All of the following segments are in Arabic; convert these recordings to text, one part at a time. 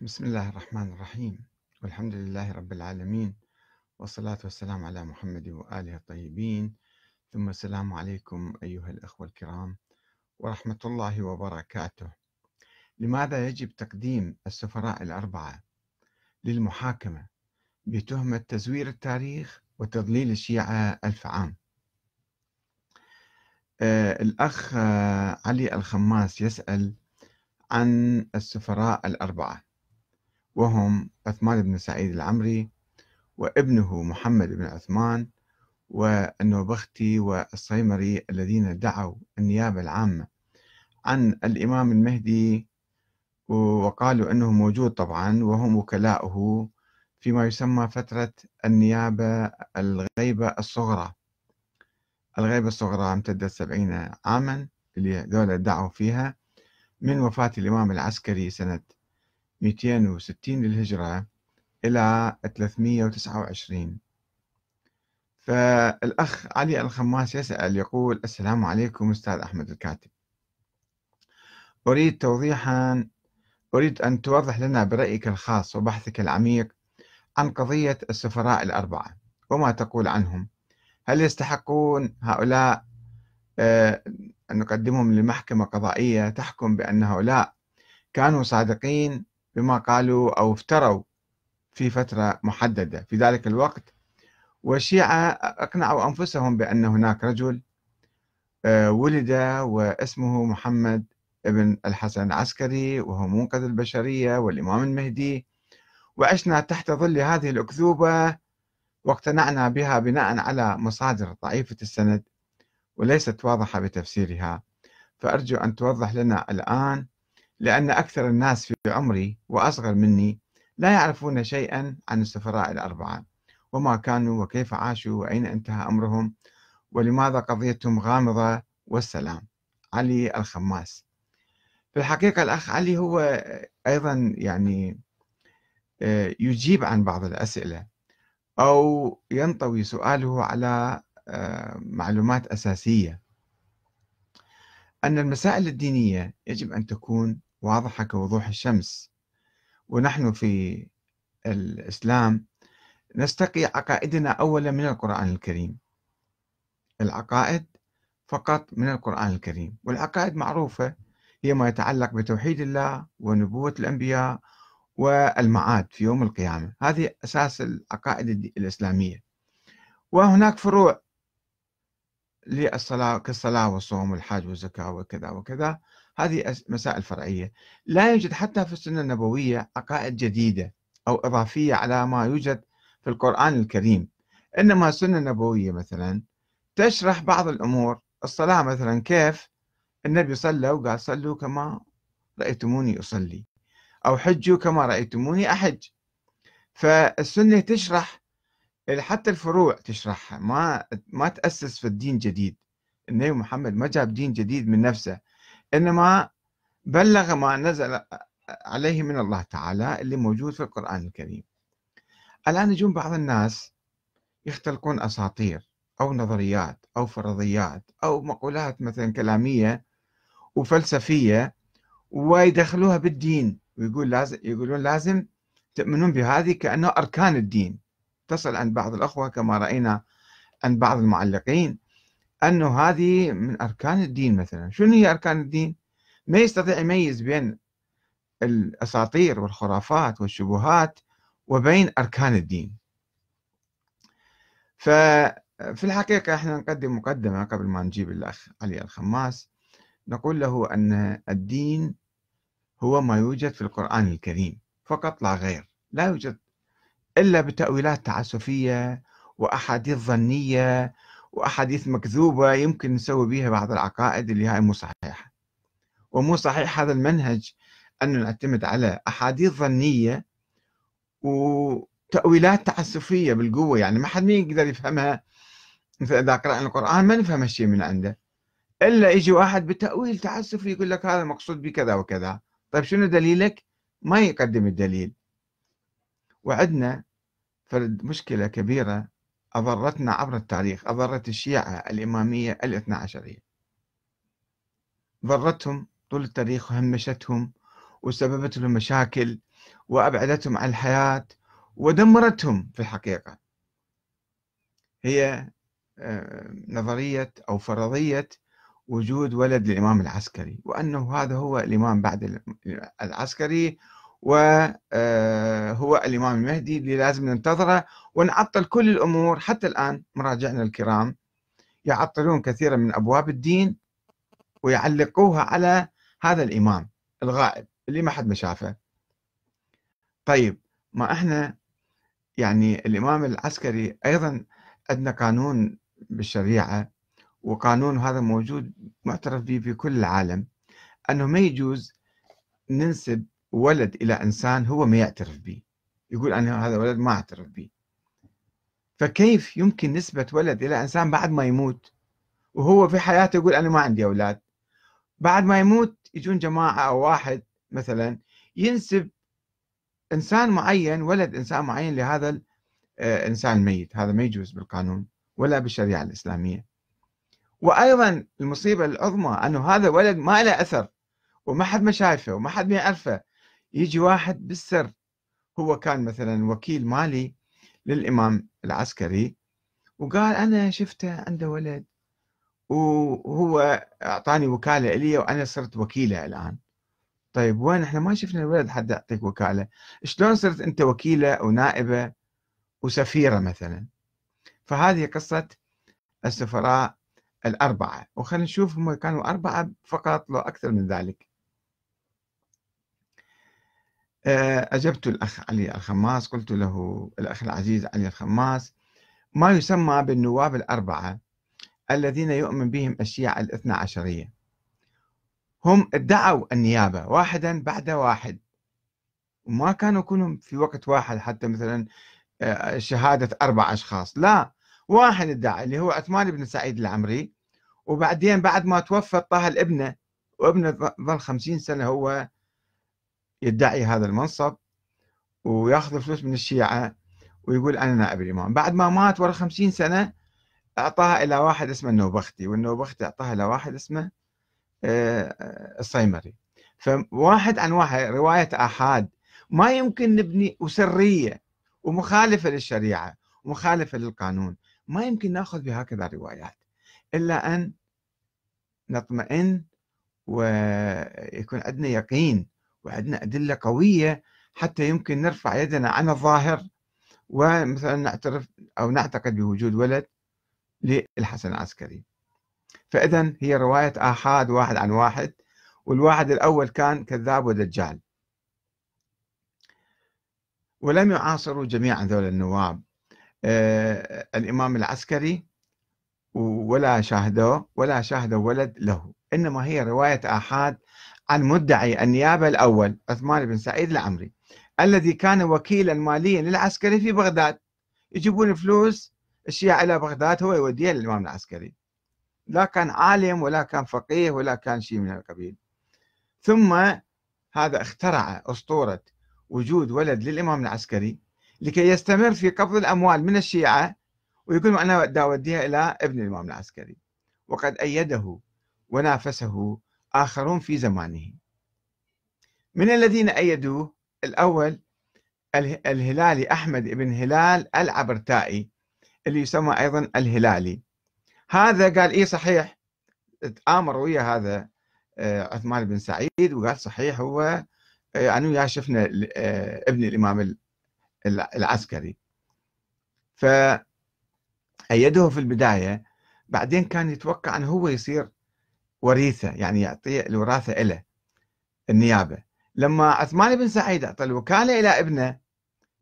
بسم الله الرحمن الرحيم. والحمد لله رب العالمين. والصلاة والسلام على محمد وآله الطيبين. ثم السلام عليكم أيها الأخوة الكرام ورحمة الله وبركاته. لماذا يجب تقديم السفراء الأربعة للمحاكمة بتهمة تزوير التاريخ وتضليل الشيعة ألف عام؟ آه الأخ علي الخماس يسأل عن السفراء الأربعة. وهم عثمان بن سعيد العمري وابنه محمد بن عثمان والنوبختي والصيمري الذين دعوا النيابة العامة عن الإمام المهدي وقالوا أنه موجود طبعا وهم وكلاؤه فيما يسمى فترة النيابة الغيبة الصغرى. الغيبة الصغرى امتدت سبعين عاما اللي ذولا دعوا فيها من وفاة الإمام العسكري سنة 260 للهجرة إلى 329 فالأخ علي الخماس يسأل يقول السلام عليكم أستاذ أحمد الكاتب. أريد توضيحا أريد أن توضح لنا برأيك الخاص وبحثك العميق عن قضية السفراء الأربعة وما تقول عنهم. هل يستحقون هؤلاء آه، أن نقدمهم لمحكمة قضائية تحكم بأن هؤلاء كانوا صادقين بما قالوا أو افتروا في فترة محددة. في ذلك الوقت والشيعة أقنعوا أنفسهم بأن هناك رجل آه، ولد واسمه محمد ابن الحسن العسكري وهو منقذ البشرية والإمام المهدي. وعشنا تحت ظل هذه الأكذوبة واقتنعنا بها بناء على مصادر ضعيفة السند وليست واضحة بتفسيرها. فأرجو أن توضح لنا الآن لأن أكثر الناس في عمري وأصغر مني لا يعرفون شيئا عن السفراء الأربعة وما كانوا وكيف عاشوا وأين انتهى أمرهم ولماذا قضيتهم غامضة والسلام. علي الخماس. في الحقيقة الأخ علي هو أيضا يعني آه، يجيب عن بعض الأسئلة أو ينطوي سؤاله على آه، معلومات أساسية. أن المسائل الدينية يجب أن تكون واضحة كوضوح الشمس. ونحن في الإسلام نستقي عقائدنا أولا من القرآن الكريم. العقائد فقط من القرآن الكريم. والعقائد معروفة هي ما يتعلق بتوحيد الله ونبوة الأنبياء والمعاد في يوم القيامة. هذه أساس العقائد الإسلامية. وهناك فروع للصلاة كالصلاة والصوم والحج والزكاة وكذا وكذا. هذه مسائل فرعية. لا يوجد حتى في السنة النبوية عقائد جديدة أو إضافية على ما يوجد في القرآن الكريم. إنما السنة النبوية مثلا تشرح بعض الأمور. الصلاة مثلا كيف؟ النبي صلى وقال صلوا كما رأيتموني أصلي أو حجوا كما رأيتموني أحج. فالسنة تشرح حتى الفروع تشرحها. ما ما تأسس في الدين جديد. النبي محمد ما جاب دين جديد من نفسه. إنما بلغ ما نزل عليه من الله تعالى اللي موجود في القرآن الكريم. الآن يجون بعض الناس يختلقون أساطير أو نظريات أو فرضيات أو مقولات مثلا كلامية وفلسفية ويدخلوها بالدين ويقول لازم يقولون لازم تؤمنون بهذه كأنه أركان الدين. تصل عند بعض الأخوة كما رأينا عند بعض المعلقين. أنه هذه من أركان الدين مثلا. شنو هي أركان الدين؟ ما يستطيع يميز بين الأساطير والخرافات والشبهات وبين أركان الدين. ففي الحقيقة إحنا نقدم مقدمة قبل ما نجيب الأخ علي الخماس. نقول له أن الدين هو ما يوجد في القرآن الكريم فقط لا غير. لا يوجد إلا بتأويلات تعسفية وأحاديث ظنية وأحاديث مكذوبة يمكن نسوي بها بعض العقائد اللي هاي مو صحيحة. ومو صحيح هذا المنهج أن نعتمد على أحاديث ظنية وتأويلات تعسفية بالقوة. يعني ما حد ما يقدر يفهمها. مثل إذا قرأنا القرآن ما نفهم الشيء من عنده. إلا يجي واحد بتأويل تعسفي يقول لك هذا مقصود بكذا وكذا. طيب شنو دليلك؟ ما يقدم الدليل. وعندنا فرد مشكلة كبيرة أضرتنا عبر التاريخ أضرت الشيعة الإمامية الاثنى عشرية ضرتهم طول التاريخ وهمشتهم وسببت لهم مشاكل وأبعدتهم عن الحياة ودمرتهم في الحقيقة. هي آه، نظرية أو فرضية وجود ولد للإمام العسكري وأنه هذا هو الإمام بعد العسكري وهو آه، الإمام المهدي اللي لازم ننتظره ونعطل كل الأمور. حتى الآن مراجعنا الكرام يعطلون كثيرا من أبواب الدين ويعلقوها على هذا الإمام الغائب اللي ما حد ما شافه. طيب ما إحنا يعني الإمام العسكري أيضا عندنا قانون بالشريعة وقانون هذا موجود معترف به في كل العالم. أنه ما يجوز ننسب ولد إلى إنسان هو ما يعترف به. يقول أنا هذا ولد ما أعترف به. فكيف يمكن نسبة ولد إلى إنسان بعد ما يموت؟ وهو في حياته يقول أنا ما عندي أولاد. بعد ما يموت يجون جماعة أو واحد مثلا ينسب إنسان معين ولد إنسان معين لهذا الإنسان آه، الميت هذا ما يجوز بالقانون ولا بالشريعة الإسلامية. وأيضا المصيبة العظمى أنه هذا ولد ما له أثر وما حد ما شايفه وما حد ما يعرفه. يجي واحد بالسر. هو كان مثلا وكيل مالي للإمام العسكري وقال أنا شفته عنده ولد وهو أعطاني وكالة إلي وأنا صرت وكيلة الآن. طيب وين؟ إحنا ما شفنا الولد حد يعطيك وكالة. شلون صرت أنت وكيلة ونائبة وسفيرة مثلا؟ فهذه قصة السفراء الأربعة. وخلينا نشوف هم كانوا أربعة فقط لو أكثر من ذلك. أجبت الأخ علي الخماس قلت له الأخ العزيز علي الخماس ما يسمى بالنواب الأربعة الذين يؤمن بهم الشيعة الاثنى عشرية. هم ادعوا النيابة واحدا بعد واحد. وما كانوا كلهم في وقت واحد حتى مثلا آه، شهادة أربع أشخاص. لا واحد ادعى اللي هو عثمان بن سعيد العمري وبعدين بعد ما توفى طه الابنة وابنه ظل خمسين سنة هو يدعي هذا المنصب وياخذ فلوس من الشيعة ويقول أنا نائب الإمام. بعد ما مات ورا خمسين سنة أعطاها إلى واحد اسمه النوبختي والنوبختي أعطاها إلى واحد اسمه آه، الصيمري. فواحد عن واحد رواية آحاد. ما يمكن نبني وسرية ومخالفة للشريعة ومخالفة للقانون. ما يمكن نأخذ بهكذا روايات إلا أن نطمئن ويكون عندنا يقين وعندنا أدلة قوية حتى يمكن نرفع يدنا عن الظاهر ومثلا نعترف أو نعتقد بوجود ولد للحسن العسكري. فإذا هي رواية آحاد واحد عن واحد والواحد الأول كان كذاب ودجال. ولم يعاصروا جميعا ذول النواب. آه الإمام العسكري ولا شاهدوه ولا شاهدوا ولد له. إنما هي رواية آحاد عن مدعي النيابة الأول عثمان بن سعيد العمري الذي كان وكيلا ماليا للعسكري في بغداد. يجيبون فلوس الشيعة إلى بغداد هو يوديها للإمام العسكري. لا كان عالم ولا كان فقيه ولا كان شيء من القبيل. ثم هذا اخترع أسطورة وجود ولد للإمام العسكري لكي يستمر في قبض الأموال من الشيعة ويقول أنا أوديها إلى ابن الإمام العسكري. وقد أيده ونافسه آخرون في زمانه. من الذين أيدوه الأول الهلالي أحمد بن هلال العبرتائي اللي يسمى أيضا الهلالي. هذا قال إيه صحيح؟ تآمر ويا هذا آه، عثمان بن سعيد وقال صحيح هو آه، أنا وياه شفنا آه، ابن الإمام العسكري. فأيده في البداية بعدين كان يتوقع أنه هو يصير وريثة يعني يعطي الوراثة إله النيابة. لما عثمان بن سعيد أعطى الوكالة إلى ابنه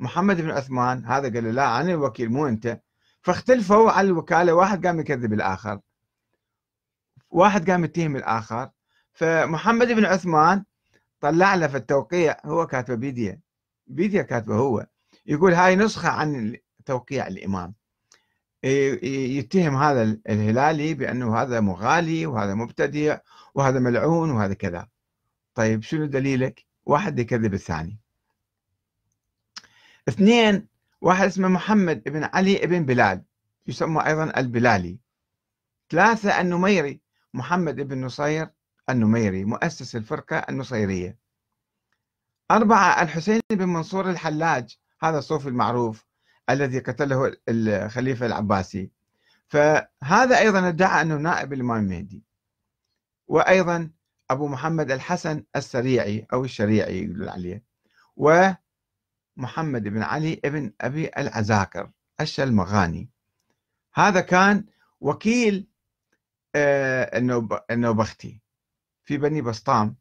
محمد بن عثمان هذا قال له لا أنا الوكيل مو أنت. فاختلفوا على الوكالة واحد قام يكذب الآخر. واحد قام يتهم الآخر. فمحمد بن عثمان طلع له في التوقيع هو كاتبه بيديا. بيديا كاتبه هو. يقول هاي نسخة عن توقيع الإمام. يتهم هذا الهلالي بأنه هذا مغالي وهذا مبتدع وهذا ملعون وهذا كذا. طيب شنو دليلك؟ واحد يكذب الثاني. اثنين واحد اسمه محمد بن علي بن بلال يسمى أيضا البلالي. ثلاثة النميري محمد بن نصير النميري مؤسس الفرقة النصيرية. أربعة الحسين بن منصور الحلاج هذا الصوفي المعروف. الذي قتله الخليفة العباسي. فهذا أيضا ادعى أنه نائب الإمام المهدي. وأيضا أبو محمد الحسن السريعي أو الشريعي يقولون عليه. ومحمد بن علي بن أبي العزاكر الشلمغاني. هذا كان وكيل آه، النوبختي في بني بسطام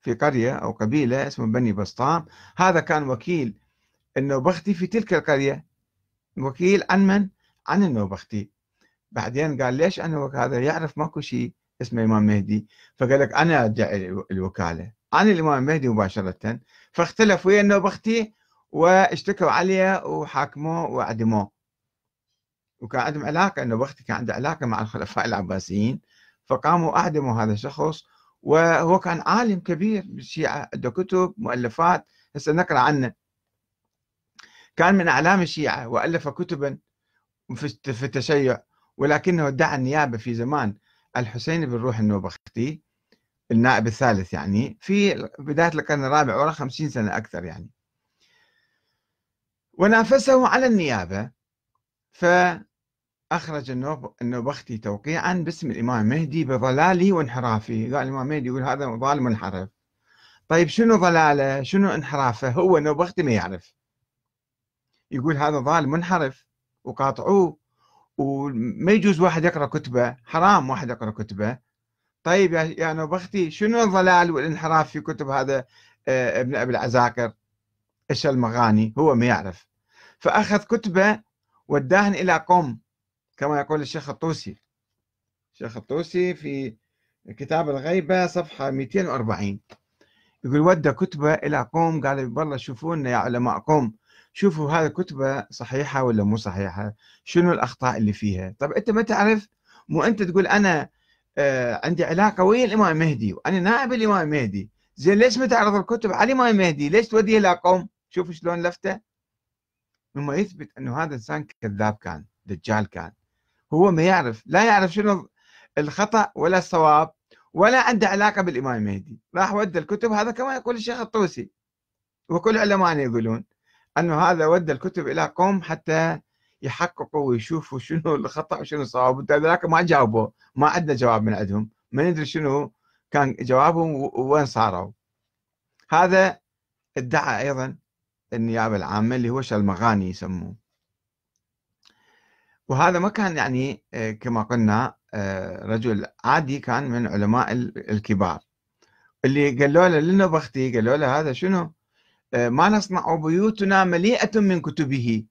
في قرية أو قبيلة اسمها بني بسطام. هذا كان وكيل النوبختي في تلك القرية. وكيل عن من؟ عن النوبختي بعدين قال ليش أنا هذا يعرف ماكو شيء اسمه إمام مهدي؟ فقال لك أنا أدعي الوكالة. عن الإمام المهدي مباشرة. فاختلف ويا النوبختي واشتكوا عليه وحاكموه وعدموه. وكان عندهم علاقة النوبختي كان عنده علاقة مع الخلفاء العباسيين. فقاموا أعدموا هذا الشخص. وهو كان عالم كبير بالشيعة عنده كتب مؤلفات. هسه نقرأ عنه. كان من أعلام الشيعة وألف كتبا في التشيع ولكنه ادعى النيابة في زمان الحسين بن روح النوبختي النائب الثالث يعني في بداية القرن الرابع ورا خمسين سنة أكثر يعني. ونافسه على النيابة فأخرج النوبختي توقيعا باسم الإمام المهدي بضلاله وانحرافه قال الإمام المهدي يقول هذا ظالم منحرف طيب شنو ضلاله؟ شنو انحرافه؟ هو النوبختي ما يعرف. يقول هذا ظالم منحرف وقاطعوه وما يجوز واحد يقرأ كتبه حرام واحد يقرأ كتبه. طيب يا نوبختي شنو الضلال والانحراف في كتب هذا آه، ابن أبي العزاكر إيش المغاني؟ هو ما يعرف. فأخذ كتبه وداهن إلى قوم كما يقول الشيخ الطوسي. الشيخ الطوسي في كتاب الغيبة صفحة 240 يقول ودى كتبه إلى قوم قال والله شوفوا لنا يا علماء قوم شوفوا هذه كتبة صحيحة ولا مو صحيحة؟ شنو الأخطاء اللي فيها؟ طب أنت ما تعرف؟ مو أنت تقول أنا آه عندي علاقة ويا الإمام المهدي وأنا نائب الإمام المهدي زين ليش ما تعرض الكتب على الإمام المهدي ليش توديه إلى قوم؟ شوف شلون لفته. مما يثبت أنه هذا إنسان كذاب كان دجال كان. هو ما يعرف لا يعرف شنو الخطأ ولا الصواب ولا عنده علاقة بالإمام المهدي راح ودى الكتب هذا كما يقول الشيخ الطوسي وكل علماء يقولون. أنه هذا ودى الكتب إلى قوم حتى يحققوا ويشوفوا شنو الخطأ وشنو الصواب. ذاك ما جاوبوا ما عندنا جواب من عندهم. ما ندري شنو كان جوابهم وين صاروا. هذا ادعى أيضا النيابة العامة اللي هو شلمغاني يسموه. وهذا ما كان يعني آه، كما قلنا آه، رجل عادي كان من علماء الكبار. اللي قالوا له للنبختي قالوا له هذا شنو؟ ما نصنع بيوتنا مليئة من كتبه.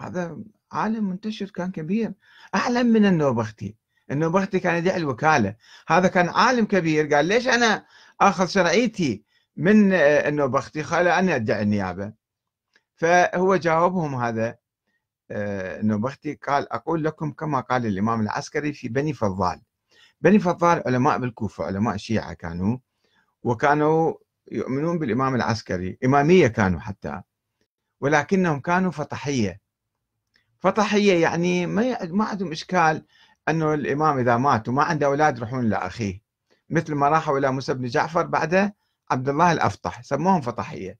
هذا عالم منتشر كان كبير أعلم من النوبختي. النوبختي كان يدعي الوكالة. هذا كان عالم كبير. قال ليش أنا أخذ شرعيتي من آه، النوبختي؟ قال أنا أدعي النيابة. فهو جاوبهم هذا آه، النوبختي. قال أقول لكم كما قال الإمام العسكري في بني فضال. بني فضال علماء بالكوفة علماء شيعة كانوا وكانوا يؤمنون بالإمام العسكري إمامية كانوا حتى ولكنهم كانوا فطحية. فطحية يعني ما ما عندهم إشكال أنه الإمام إذا مات وما عنده أولاد يروحون لأخيه. مثل ما راحوا إلى موسى بن جعفر بعد عبد الله الأفطح سموهم فطحية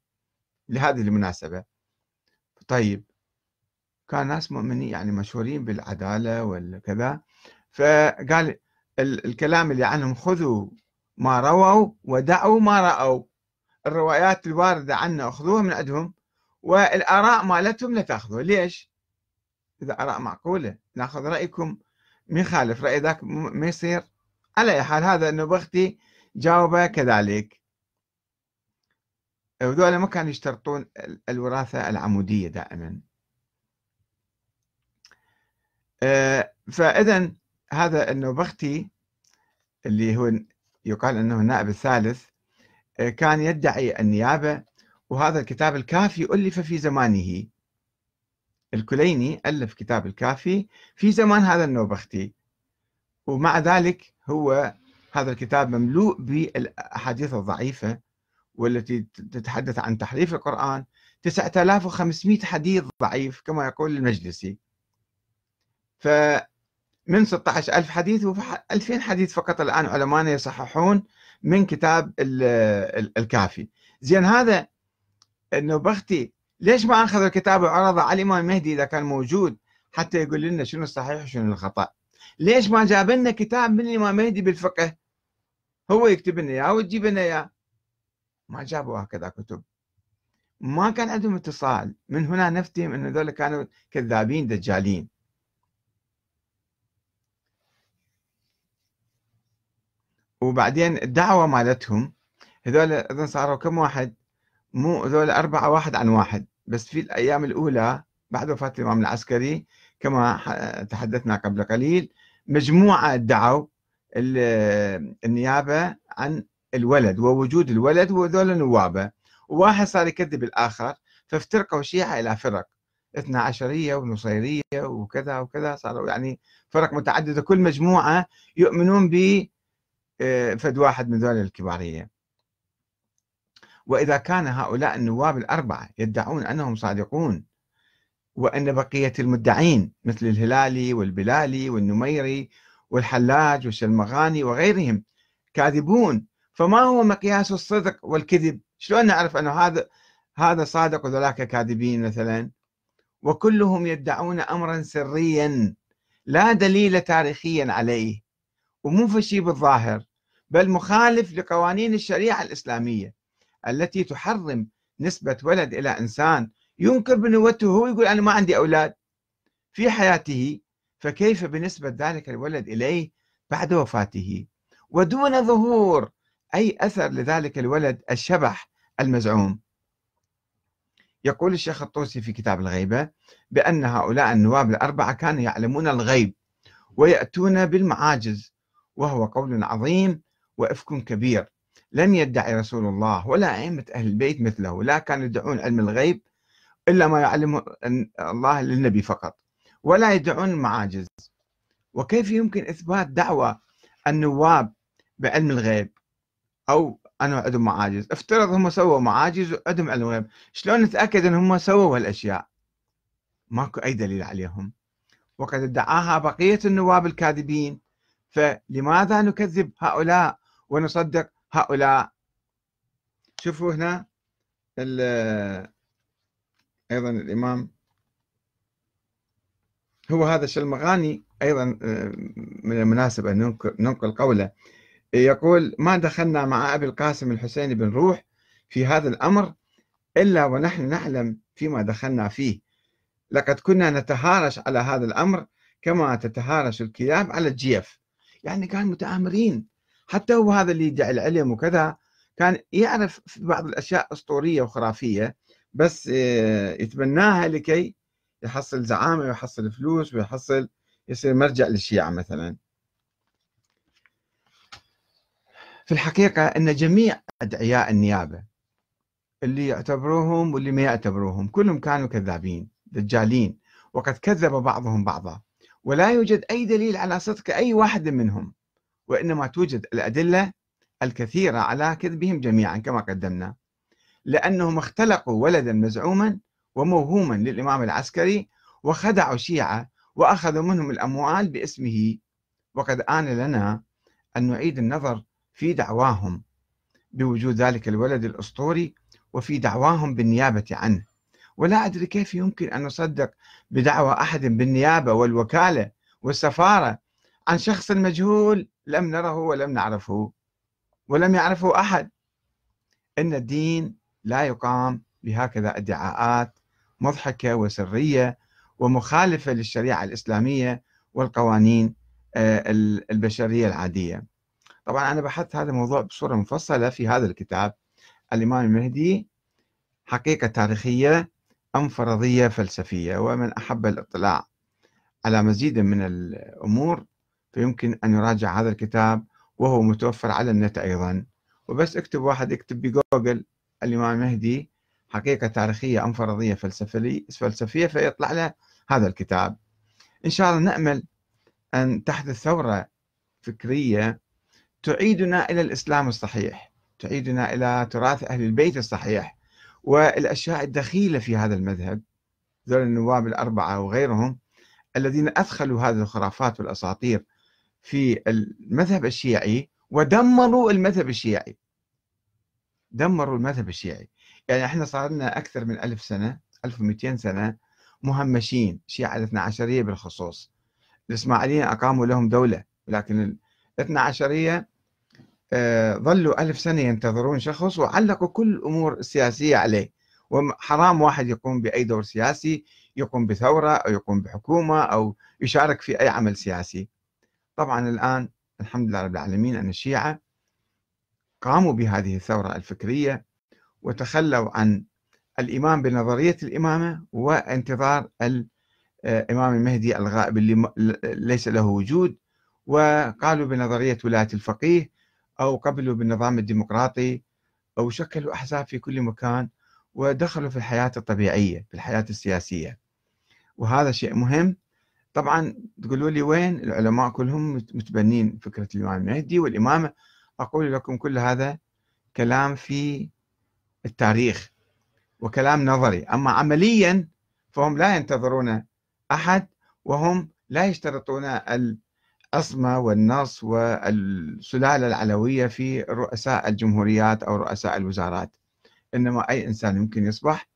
لهذه المناسبة. طيب كان ناس مؤمنين يعني مشهورين بالعدالة والكذا. فقال الكلام اللي عنهم خذوا ما رووا ودعوا ما رأوا. الروايات الواردة عنا أخذوها من عندهم والآراء مالتهم لا تأخذوها. ليش؟ إذا آراء معقولة نأخذ رأيكم من خالف رأي ذاك ما يصير. على أي حال هذا النبختي جاوب كذلك. وذولا ما كانوا يشترطون الوراثة العمودية دائما. آه، فإذا هذا النوبختي اللي هو يقال أنه النائب الثالث كان يدعي النيابة وهذا الكتاب الكافي ألف في زمانه. الكليني ألف كتاب الكافي في زمان هذا النوبختي. ومع ذلك هو هذا الكتاب مملوء بالأحاديث الضعيفة والتي تتحدث عن تحريف القرآن. 9500 حديث ضعيف كما يقول المجلسي. فمن 16000 حديث و 2000 حديث فقط الآن علماء يصححون. من كتاب الكافي. زين هذا إنه بختي ليش ما أخذ الكتاب وعرضه على الإمام المهدي إذا كان موجود؟ حتى يقول لنا شنو الصحيح وشنو الخطأ. ليش ما جاب لنا كتاب من الإمام المهدي بالفقه؟ هو يكتب لنا إياه وتجيب لنا إياه. ما جابوا هكذا كتب. ما كان عندهم اتصال. من هنا نفتهم ان هذول كانوا كذابين دجالين. وبعدين الدعوة مالتهم هذول أظن صاروا كم واحد؟ مو هذول أربعة واحد عن واحد. بس في الأيام الأولى بعد وفاة الإمام العسكري كما تحدثنا قبل قليل مجموعة ادعوا النيابة عن الولد ووجود الولد وذول نوابه وواحد صار يكذب الآخر فافترقوا الشيعه إلى فرق اثنا عشرية ونصيرية وكذا وكذا صاروا يعني فرق متعددة. كل مجموعة يؤمنون ب فد واحد من ذول الكبارية. وإذا كان هؤلاء النواب الأربعة يدعون أنهم صادقون وأن بقية المدعين مثل الهلالي والبلالي والنميري والحلاج والشلمغاني وغيرهم كاذبون فما هو مقياس الصدق والكذب؟ شلون نعرف أنه هذا هذا صادق وذلاك كاذبين مثلا؟ وكلهم يدعون أمرا سريا لا دليل تاريخيا عليه ومو في شيء بالظاهر. بل مخالف لقوانين الشريعة الإسلامية التي تحرم نسبة ولد إلى إنسان. ينكر بنوته هو يقول أنا ما عندي أولاد. في حياته فكيف بنسبة ذلك الولد إليه بعد وفاته؟ ودون ظهور أي أثر لذلك الولد الشبح المزعوم. يقول الشيخ الطوسي في كتاب الغيبة بأن هؤلاء النواب الأربعة كانوا يعلمون الغيب ويأتون بالمعاجز وهو قول عظيم وإفك كبير. لم يدعي رسول الله ولا أئمة أهل البيت مثله لا كانوا يدعون علم الغيب إلا ما يعلمه الله للنبي فقط ولا يدعون المعاجز وكيف يمكن إثبات دعوة النواب بعلم الغيب؟ أو انه عندهم معاجز. افترض هم سووا معاجز وعندهم علم غيب شلون نتأكد إن هم سووا هالأشياء؟ ماكو أي دليل عليهم. وقد ادعاها بقية النواب الكاذبين. فلماذا نكذب هؤلاء ونصدق هؤلاء. شوفوا هنا أيضا الإمام. هو هذا الشلمغاني أيضا آه، من المناسب ان ننقل قوله. يقول ما دخلنا مع أبي القاسم الحسين بن روح في هذا الأمر إلا ونحن نعلم فيما دخلنا فيه. لقد كنا نتهارش على هذا الأمر كما تتهارش الكلاب على الجيف. يعني كان متآمرين. حتى هو هذا اللي يدعي العلم وكذا كان يعرف في بعض الأشياء أسطورية وخرافية بس آه، يتبناها لكي يحصل زعامة ويحصل فلوس ويحصل يصير مرجع للشيعة مثلا. في الحقيقة أن جميع أدعياء النيابة اللي يعتبروهم واللي ما يعتبروهم كلهم كانوا كذابين دجالين وقد كذب بعضهم بعضا. ولا يوجد أي دليل على صدق أي واحد منهم. وإنما توجد الأدلة الكثيرة على كذبهم جميعا كما قدمنا. لأنهم اختلقوا ولدا مزعوما وموهوما للإمام العسكري وخدعوا الشيعة وأخذوا منهم الأموال باسمه. وقد آن لنا أن نعيد النظر في دعواهم بوجود ذلك الولد الأسطوري وفي دعواهم بالنيابة عنه. ولا أدري كيف يمكن أن نصدق بدعوى أحد بالنيابة والوكالة والسفارة عن شخص مجهول لم نره ولم نعرفه ولم يعرفه أحد. إن الدين لا يقام بهكذا ادعاءات مضحكة وسرية ومخالفة للشريعة الإسلامية والقوانين آه، البشرية العادية. طبعا أنا بحثت هذا الموضوع بصورة مفصلة في هذا الكتاب. الإمام المهدي حقيقة تاريخية أم فرضية فلسفية ومن أحب الاطلاع على مزيد من الأمور. فيمكن أن يراجع هذا الكتاب وهو متوفر على النت أيضا. وبس اكتب واحد يكتب بجوجل الإمام المهدي حقيقة تاريخية أم فرضية فلسفية فيطلع له هذا الكتاب. إن شاء الله نأمل أن تحدث ثورة فكرية تعيدنا إلى الإسلام الصحيح تعيدنا إلى تراث أهل البيت الصحيح والأشياء الدخيلة في هذا المذهب ذول النواب الأربعة وغيرهم الذين أدخلوا هذه الخرافات والأساطير في المذهب الشيعي ودمروا المذهب الشيعي. دمروا المذهب الشيعي. يعني إحنا صار لنا أكثر من ألف سنة 1200 سنة مهمشين شيعة الاثنى عشرية بالخصوص. الإسماعيليين أقاموا لهم دولة لكن الاثنى عشرية آه، ظلوا ألف سنة ينتظرون شخص وعلقوا كل الأمور السياسية عليه. وحرام واحد يقوم بأي دور سياسي يقوم بثورة أو يقوم بحكومة أو يشارك في أي عمل سياسي. طبعا الآن الحمد لله رب العالمين أن الشيعة قاموا بهذه الثورة الفكرية وتخلوا عن الإيمان بنظرية الإمامة وانتظار الإمام المهدي الغائب اللي ليس له وجود وقالوا بنظرية ولاية الفقيه أو قبلوا بالنظام الديمقراطي أو شكلوا أحزاب في كل مكان ودخلوا في الحياة الطبيعية في الحياة السياسية. وهذا شيء مهم طبعا تقولوا لي وين العلماء كلهم متبنين فكرة الإمام المهدي والإمامة. أقول لكم كل هذا كلام في التاريخ وكلام نظري. أما عمليا فهم لا ينتظرون أحد وهم لا يشترطون العصمة والنص والسلالة العلوية في رؤساء الجمهوريات أو رؤساء الوزارات. إنما أي إنسان يمكن يصبح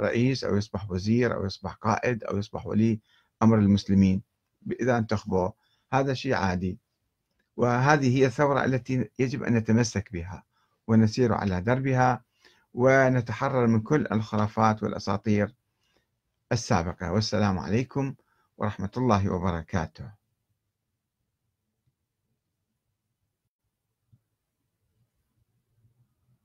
رئيس أو يصبح وزير أو يصبح قائد أو يصبح ولي أمر المسلمين إذا انتخبوه هذا شيء عادي. وهذه هي الثورة التي يجب أن نتمسك بها ونسير على دربها ونتحرر من كل الخرافات والأساطير السابقة. والسلام عليكم ورحمة الله وبركاته.